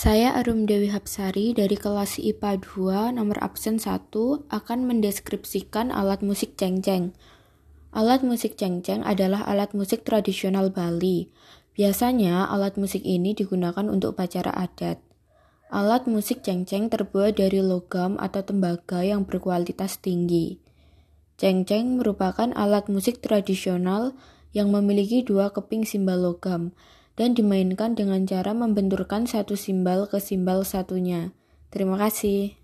Saya Arum Dewi Hapsari dari kelas IPA 2 nomor absen 1 akan mendeskripsikan alat musik cengceng. Alat musik cengceng adalah alat musik tradisional Bali. Biasanya alat musik ini digunakan untuk upacara adat. Alat musik cengceng terbuat dari logam atau tembaga yang berkualitas tinggi. Cengceng merupakan alat musik tradisional yang memiliki dua keping simbal logam dan dimainkan dengan cara membenturkan satu simbal ke simbal satunya. Terima kasih.